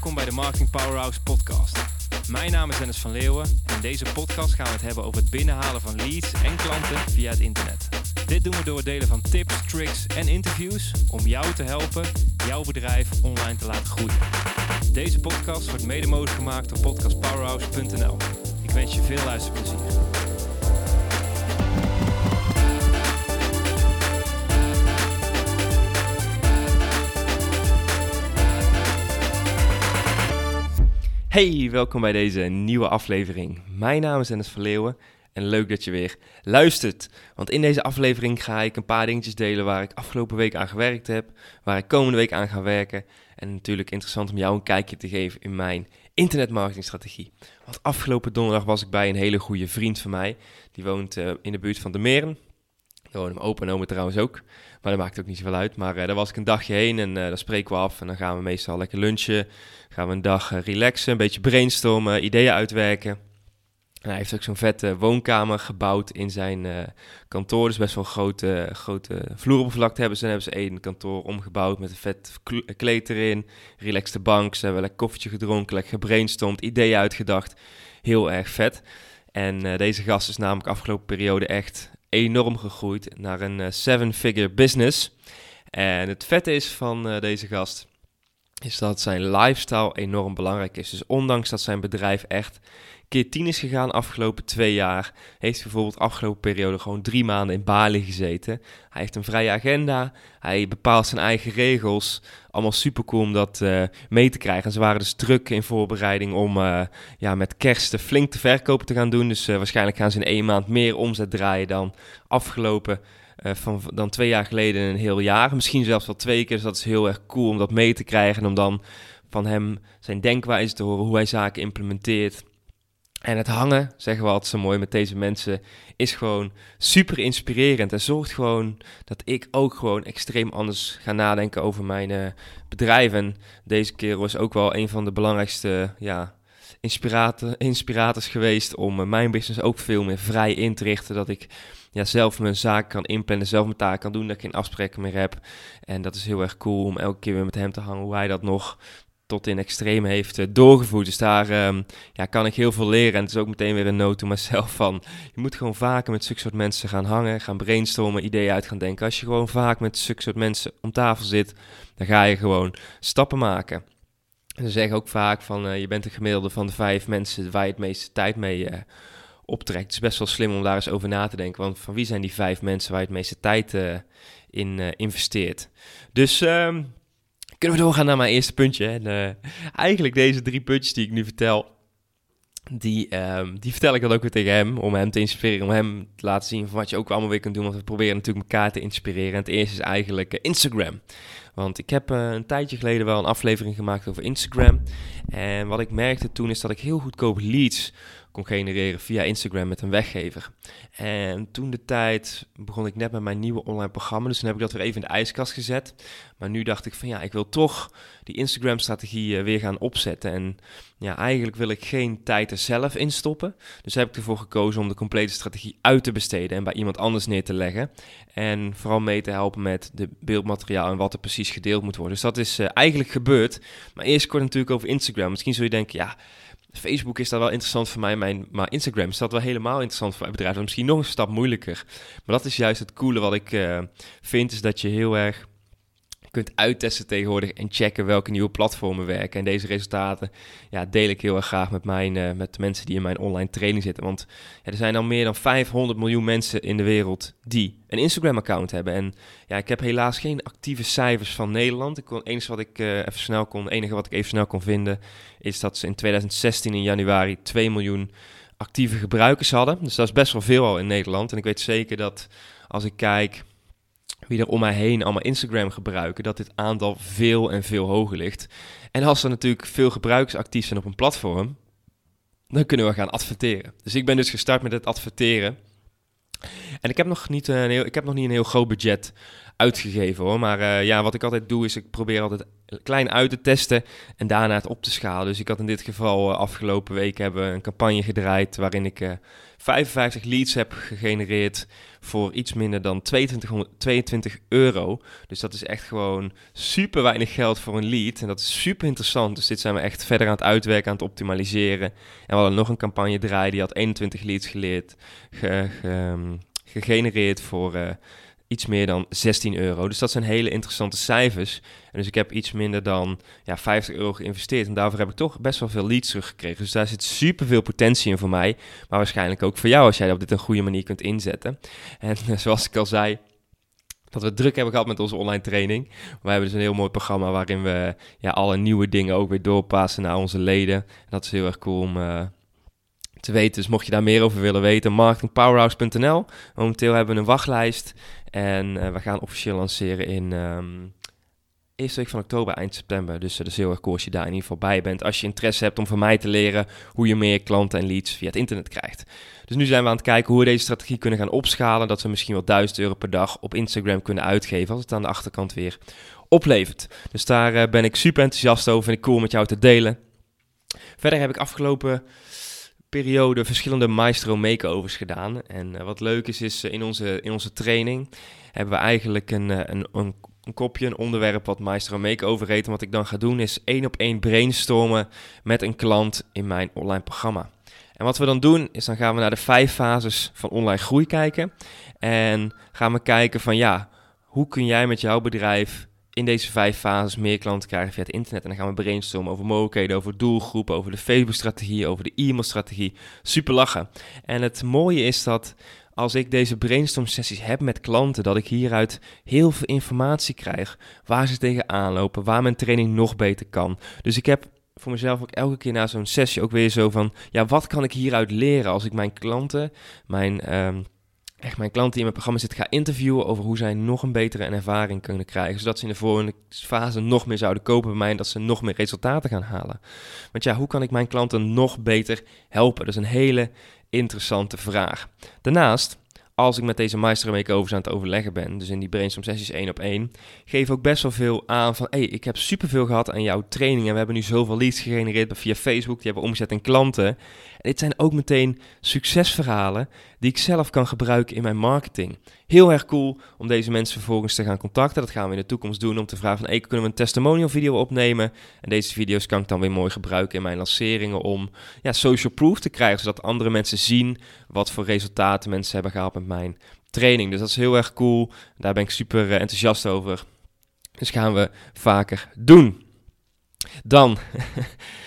Welkom bij de Marketing Powerhouse podcast. Mijn naam is Dennis van Leeuwen en in deze podcast gaan we het hebben over het binnenhalen van leads en klanten via het internet. Dit doen we door het delen van tips, tricks en interviews om jou te helpen jouw bedrijf online te laten groeien. Deze podcast wordt mede mogelijk gemaakt door podcastpowerhouse.nl. Ik wens je veel luisterplezier. Hey, welkom bij deze nieuwe aflevering. Mijn naam is Dennis van Leeuwen en leuk dat je weer luistert. Want in deze aflevering ga ik een paar dingetjes delen waar ik afgelopen week aan gewerkt heb, waar ik komende week aan ga werken. En natuurlijk interessant om jou een kijkje te geven in mijn internetmarketingstrategie. Want afgelopen donderdag was ik bij een hele goede vriend van mij. Die woont uh, in de buurt van de Meren. Daar wonen mijn opa en trouwens ook. Maar dat maakt ook niet zoveel uit. Maar uh, daar was ik een dagje heen en uh, daar spreken we af. En dan gaan we meestal lekker lunchen. Gaan we een dag uh, relaxen, een beetje brainstormen, ideeën uitwerken. En hij heeft ook zo'n vette woonkamer gebouwd in zijn kantoor. Dus best wel grote, grote vloeroppervlakte hebben ze. En hebben ze één kantoor omgebouwd met een vet kleed erin. Relaxte bank. Ze hebben lekker koffietje gedronken, lekker gebrainstormd, ideeën uitgedacht. Heel erg vet. En deze gast is namelijk afgelopen periode echt enorm gegroeid naar een uh, seven-figure business. En het vette is van uh, deze gast, is dat zijn lifestyle enorm belangrijk is. Dus ondanks dat zijn bedrijf echt keer tien is gegaan afgelopen twee jaar, heeft bijvoorbeeld afgelopen periode gewoon drie maanden in Bali gezeten. Hij heeft een vrije agenda, hij bepaalt zijn eigen regels. Allemaal super cool om dat uh, mee te krijgen. En ze waren dus druk in voorbereiding om uh, ja, met kerst flink te verkopen te gaan doen. Dus uh, waarschijnlijk gaan ze in één maand meer omzet draaien dan afgelopen van, dan twee jaar geleden een heel jaar. Misschien zelfs wel twee keer. Dus dat is heel erg cool om dat mee te krijgen. En om dan van hem zijn denkwijze te horen, hoe hij zaken implementeert. En het hangen, zeggen we altijd zo mooi met deze mensen, is gewoon super inspirerend. En zorgt gewoon dat ik ook gewoon extreem anders ga nadenken over mijn uh, bedrijf. En deze keer was ook wel een van de belangrijkste ja, inspirator, inspirators geweest om uh, mijn business ook veel meer vrij in te richten. Dat ik ja, zelf mijn zaak kan inplannen, zelf mijn taak kan doen, dat ik geen afspraken meer heb. En dat is heel erg cool om elke keer weer met hem te hangen, hoe hij dat nog tot in extreem heeft uh, doorgevoerd. Dus daar um, ja, kan ik heel veel leren. En het is ook meteen weer een noot to mezelf van... je moet gewoon vaker met zulke soort mensen gaan hangen, gaan brainstormen, ideeën uit gaan denken. Als je gewoon vaak met zulke soort mensen om tafel zit, dan ga je gewoon stappen maken. En ze zeggen ook vaak van, uh, je bent de gemiddelde van de vijf mensen waar je het meeste tijd mee uh, optrekt. Het is best wel slim om daar eens over na te denken. Want van wie zijn die vijf mensen waar je het meeste tijd in investeert? Dus... Um, kunnen we doorgaan naar mijn eerste puntje. En, uh, eigenlijk deze drie puntjes die ik nu vertel, die, um, die vertel ik dan ook weer tegen hem, om hem te inspireren, om hem te laten zien van wat je ook allemaal weer kunt doen, want we proberen natuurlijk elkaar te inspireren. En het eerste is eigenlijk uh, Instagram. Want ik heb uh, een tijdje geleden wel een aflevering gemaakt over Instagram. En wat ik merkte toen is dat ik heel goedkoop leads kon genereren via Instagram met een weggever. En toen de tijd begon ik net met mijn nieuwe online programma, dus toen heb ik dat weer even in de ijskast gezet. Maar nu dacht ik van ja, ik wil toch die Instagram-strategie uh, weer gaan opzetten. En ja, eigenlijk wil ik geen tijd er zelf in stoppen. Dus heb ik ervoor gekozen om de complete strategie uit te besteden en bij iemand anders neer te leggen. En vooral mee te helpen met de beeldmateriaal en wat er precies gedeeld moet worden. Dus dat is uh, eigenlijk gebeurd. Maar eerst kort natuurlijk over Instagram. Misschien zul je denken, ja, Facebook is dat wel interessant voor mij, mijn, maar Instagram is dat wel helemaal interessant voor mijn bedrijf. Misschien nog een stap moeilijker. Maar dat is juist het coole wat ik uh, vind, is dat je heel erg kunt uittesten tegenwoordig en checken welke nieuwe platformen werken. En deze resultaten ja, deel ik heel erg graag met, mijn, uh, met de mensen die in mijn online training zitten. Want ja, er zijn al meer dan 500 miljoen mensen in de wereld die een Instagram-account hebben. En ja, ik heb helaas geen actieve cijfers van Nederland. Ik kon, wat ik uh, even snel kon, enige wat ik even snel kon vinden, is dat ze in 2016 in januari 2 miljoen actieve gebruikers hadden. Dus dat is best wel veel al in Nederland. En ik weet zeker dat als ik kijk wie er om mij heen allemaal Instagram gebruiken, dat dit aantal veel en veel hoger ligt. En als er natuurlijk veel gebruikers actief zijn op een platform, dan kunnen we gaan adverteren. Dus ik ben dus gestart met het adverteren. En ik heb nog niet een heel, ik heb nog niet een heel groot budget uitgegeven hoor. Maar uh, ja, wat ik altijd doe is ik probeer altijd klein uit te testen en daarna het op te schalen. Dus ik had in dit geval uh, afgelopen week hebben een campagne gedraaid waarin ik uh, 55 leads heb gegenereerd voor iets minder dan 22, euro. Dus dat is echt gewoon super weinig geld voor een lead. En dat is super interessant. Dus dit zijn we echt verder aan het uitwerken, aan het optimaliseren. En we hadden nog een campagne draaien, die had 21 leads geleerd, ge, ge, gegenereerd voor iets meer dan 16 euro. Dus dat zijn hele interessante cijfers. Dus ik heb iets minder dan ja, 50 euro geïnvesteerd. En daarvoor heb ik toch best wel veel leads teruggekregen. Dus daar zit super veel potentie in voor mij. Maar waarschijnlijk ook voor jou als jij dat op dit een goede manier kunt inzetten. En zoals ik al zei, dat we druk hebben gehad met onze online training. We hebben dus een heel mooi programma waarin we ja, alle nieuwe dingen ook weer doorpassen naar onze leden. En dat is heel erg cool om uh, te weten. Dus mocht je daar meer over willen weten, marketingpowerhouse.nl. Momenteel hebben we een wachtlijst en uh, we gaan officieel lanceren in um, eerste week van oktober, eind september. Dus dat is heel erg cool daar in ieder geval bij bent. Als je interesse hebt om van mij te leren hoe je meer klanten en leads via het internet krijgt. Dus nu zijn we aan het kijken hoe we deze strategie kunnen gaan opschalen. Dat we misschien wel 1000 euro per dag op Instagram kunnen uitgeven. Als het aan de achterkant weer oplevert. Dus daar uh, ben ik super enthousiast over. Vind ik cool met jou te delen. Verder heb ik afgelopen periode verschillende maestro makeovers gedaan. En uh, wat leuk is, is uh, in, onze, in onze training hebben we eigenlijk een, een, een, een, kopje, een onderwerp wat maestro makeover heet. En wat ik dan ga doen is één op één brainstormen met een klant in mijn online programma. En wat we dan doen, is dan gaan we naar de vijf fases van online groei kijken. En gaan we kijken van ja, hoe kun jij met jouw bedrijf in deze vijf fases meer klanten krijgen via het internet. En dan gaan we brainstormen over mogelijkheden, over doelgroepen, over de Facebook-strategie, over de e-mail-strategie. Super lachen. En het mooie is dat als ik deze brainstorm sessies heb met klanten, dat ik hieruit heel veel informatie krijg. Waar ze tegenaan lopen, waar mijn training nog beter kan. Dus ik heb voor mezelf ook elke keer na zo'n sessie ook weer zo van, ja, wat kan ik hieruit leren als ik mijn klanten, mijn... Um, echt mijn klanten die in mijn programma zitten ga interviewen over hoe zij nog een betere ervaring kunnen krijgen. Zodat ze in de volgende fase nog meer zouden kopen bij mij en dat ze nog meer resultaten gaan halen. Want ja, hoe kan ik mijn klanten nog beter helpen? Dat is een hele interessante vraag. Daarnaast als ik met deze maestro makeovers aan het overleggen ben, dus in die brainstorm sessies één op één, geef ook best wel veel aan van, hey, ik heb superveel gehad aan jouw training en we hebben nu zoveel leads gegenereerd via Facebook, die hebben omzet en klanten. En dit zijn ook meteen succesverhalen die ik zelf kan gebruiken in mijn marketing. Heel erg cool om deze mensen vervolgens te gaan contacten. Dat gaan we in de toekomst doen om te vragen van, hey, kunnen we een testimonial video opnemen? En deze video's kan ik dan weer mooi gebruiken in mijn lanceringen om ja, social proof te krijgen, zodat andere mensen zien wat voor resultaten mensen hebben gehaald met mijn training. Dus dat is heel erg cool. Daar ben ik super eh, enthousiast over. Dus gaan we vaker doen. Dan,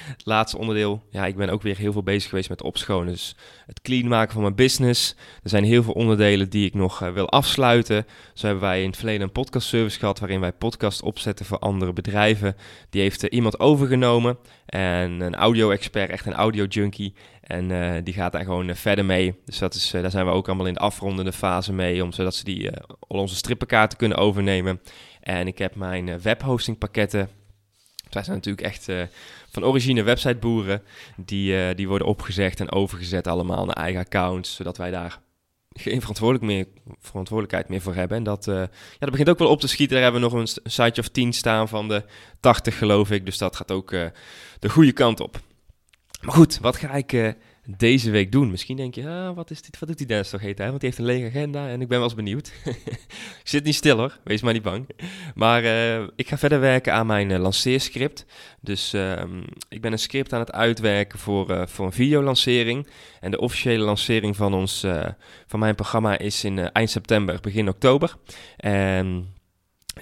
het laatste onderdeel. Ja, ik ben ook weer heel veel bezig geweest met opschonen. Dus het clean maken van mijn business. Er zijn heel veel onderdelen die ik nog uh, wil afsluiten. Zo hebben wij in het verleden een podcast service gehad waarin wij podcast opzetten voor andere bedrijven. Die heeft uh, iemand overgenomen. En een audio-expert, echt een audio-junkie. En uh, die gaat daar gewoon verder mee. Dus dat is, daar zijn we ook allemaal in de afrondende fase mee. Om, zodat ze die, al onze strippenkaarten kunnen overnemen. En ik heb mijn webhosting pakketten wij zijn natuurlijk echt van origine websiteboeren. Die, die worden opgezegd en overgezet allemaal naar eigen accounts. Zodat wij daar geen verantwoordelijk meer, verantwoordelijkheid meer voor hebben. En dat, ja, dat begint ook wel op te schieten. Daar hebben we nog een, een siteje of 10 staan van de 80 geloof ik. Dus dat gaat ook de goede kant op. Maar goed, wat ga ik deze week doen? Misschien denk je, ah, wat is dit? Wat doet die Dennis toch heet hij? Want die heeft een lege agenda en ik ben wel eens benieuwd. ik zit niet stil hoor, wees maar niet bang. Maar uh, ik ga verder werken aan mijn uh, lanceerscript. Dus uh, ik ben een script aan het uitwerken voor, voor een videolancering. En de officiële lancering van, ons, van mijn programma is in eind september, begin oktober. En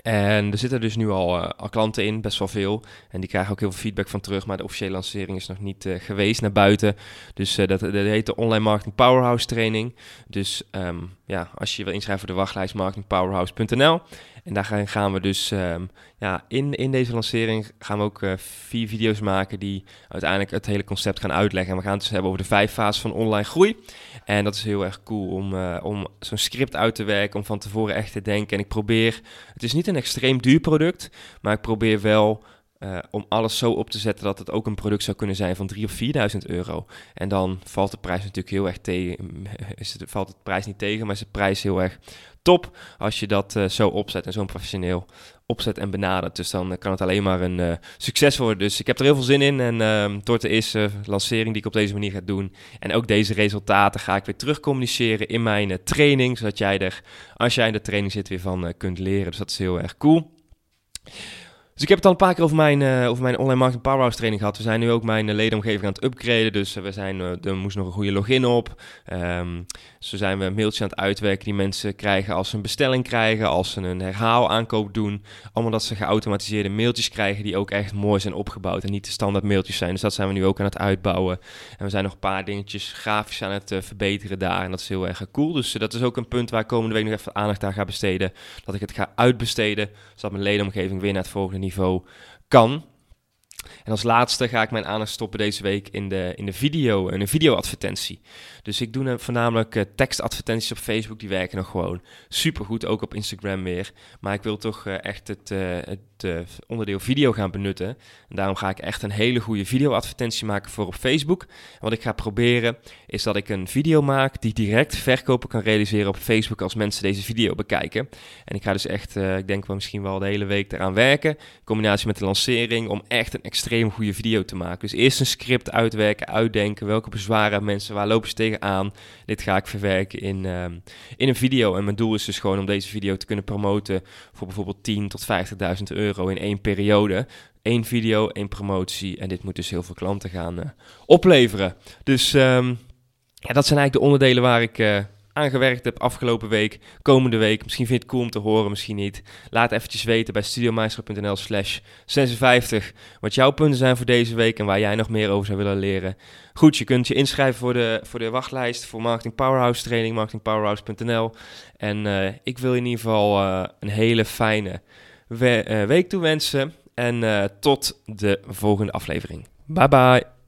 en er zitten dus nu al, uh, al, klanten in, best wel veel. En die krijgen ook heel veel feedback van terug. Maar de officiële lancering is nog niet uh, geweest naar buiten. Dus uh, dat, heet de Online Marketing Powerhouse Training. Dus um, ja, als je je wil inschrijven voor de wachtlijst marketingpowerhouse.nl. En daar gaan we dus um, ja, in, in deze lancering gaan we ook uh, vier video's maken die uiteindelijk het hele concept gaan uitleggen. En we gaan het dus hebben over de vijf fases van online groei. En dat is heel erg cool om, uh, om zo'n script uit te werken, om van tevoren echt te denken. En ik probeer, het is niet een extreem duur product, maar ik probeer wel uh, om alles zo op te zetten dat het ook een product zou kunnen zijn van 3 of 4.000 euro. En dan valt de prijs natuurlijk heel erg tegen. Is het, valt het prijs niet tegen, maar is de prijs heel erg top als je dat uh, zo opzet en zo'n professioneel opzet en benadert. Dus dan kan het alleen maar een succes worden. Dus ik heb er heel veel zin in. En uh, door de eerste lancering die ik op deze manier ga doen. En ook deze resultaten ga ik weer terug communiceren in mijn training. Zodat jij er, als jij in de training zit, weer van kunt leren. Dus dat is heel erg cool. Dus ik heb het al een paar keer over mijn, uh, over mijn online marketing powerhouse training gehad. We zijn nu ook mijn uh, ledenomgeving aan het upgraden. Dus uh, we zijn, er moest nog een goede login op. Zo zijn we een mailtje aan het uitwerken die mensen krijgen als ze een bestelling krijgen, als ze een herhaalaankoop doen. Allemaal dat ze geautomatiseerde mailtjes krijgen die ook echt mooi zijn opgebouwd en niet de standaard mailtjes zijn. Dus dat zijn we nu ook aan het uitbouwen. En we zijn nog een paar dingetjes grafisch aan het verbeteren daar. En dat is heel erg cool. Dus dat is ook een punt waar ik komende week nog even aandacht aan ga besteden. Dat ik het ga uitbesteden, zodat mijn ledenomgeving weer naar het volgende niveau kan. En als laatste ga ik mijn aandacht stoppen deze week in de, in de video, een videoadvertentie. Dus ik doe voornamelijk uh, tekstadvertenties op Facebook, die werken nog gewoon supergoed, ook op Instagram weer. Maar ik wil toch uh, echt het, uh, het onderdeel video gaan benutten. En daarom ga ik echt een hele goede videoadvertentie maken voor op Facebook. En wat ik ga proberen is dat ik een video maak die direct verkopen kan realiseren op Facebook als mensen deze video bekijken. En ik ga dus echt, ik denk wel misschien wel de hele week eraan werken, in combinatie met de lancering, om echt een extreem goede video te maken. Dus eerst een script uitwerken, uitdenken, welke bezwaren mensen, waar lopen ze tegen aan. Dit ga ik verwerken in, ehm, in een video. En mijn doel is dus gewoon om deze video te kunnen promoten voor bijvoorbeeld 10 tot 50.000 euro in één periode. Eén video, één promotie. En dit moet dus heel veel klanten gaan uh, opleveren. Dus um, ja, dat zijn eigenlijk de onderdelen waar ik uh, aangewerkt heb afgelopen week, komende week. Misschien vind je het cool om te horen, misschien niet. Laat eventjes weten bij studiomeister.nl slash 56 wat jouw punten zijn voor deze week en waar jij nog meer over zou willen leren. Goed, je kunt je inschrijven voor de, voor de wachtlijst voor Marketing Powerhouse training, marketingpowerhouse.nl. En uh, ik wil in ieder geval uh, een hele fijne we uh, week toewensen en tot de volgende aflevering. Bye bye!